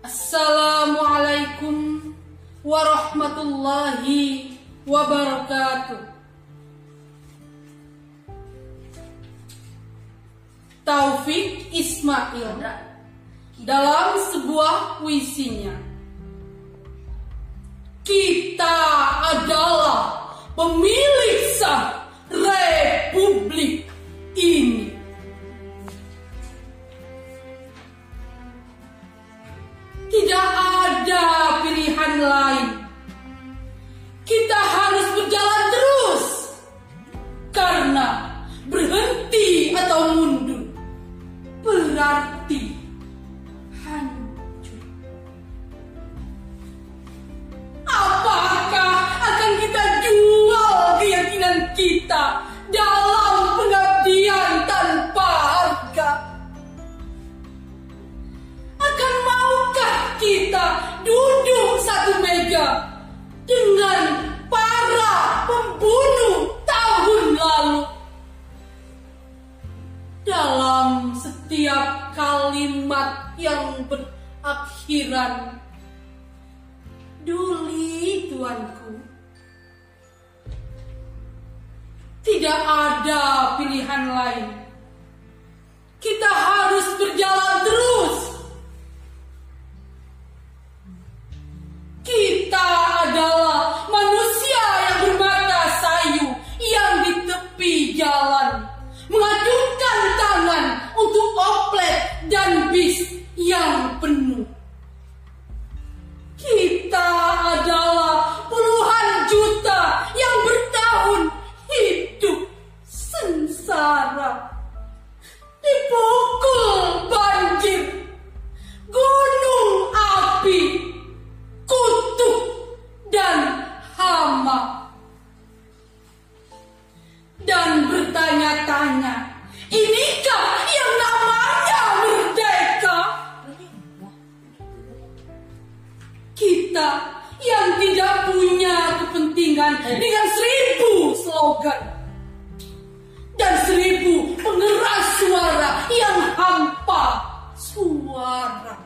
Assalamualaikum warahmatullahi wabarakatuh. Taufik Ismail dalam sebuah puisinya. Kita adalah pemilik sah republik ini. Tidak ada pilihan lain. Meja dengan para pembunuh tahun lalu? Dalam setiap kalimat yang berakhiran Duli tuanku. Tidak ada pilihan lain. Kita harus berjalan terus dan bis yang penuh kita adalah puluhan juta yang bertahun hidup sengsara. Dipukul banjir, gunung api, kutuk, dan hama. Dan bertanya-tanya, kepentingan dengan seribu slogan dan seribu pengeras suara yang hampa suara.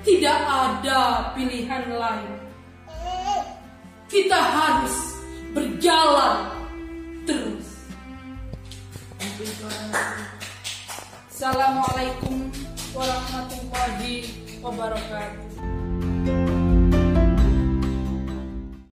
Tidak ada pilihan lain. Kita harus berjalan terus. Assalamualaikum warahmatullahi wabarakatuh.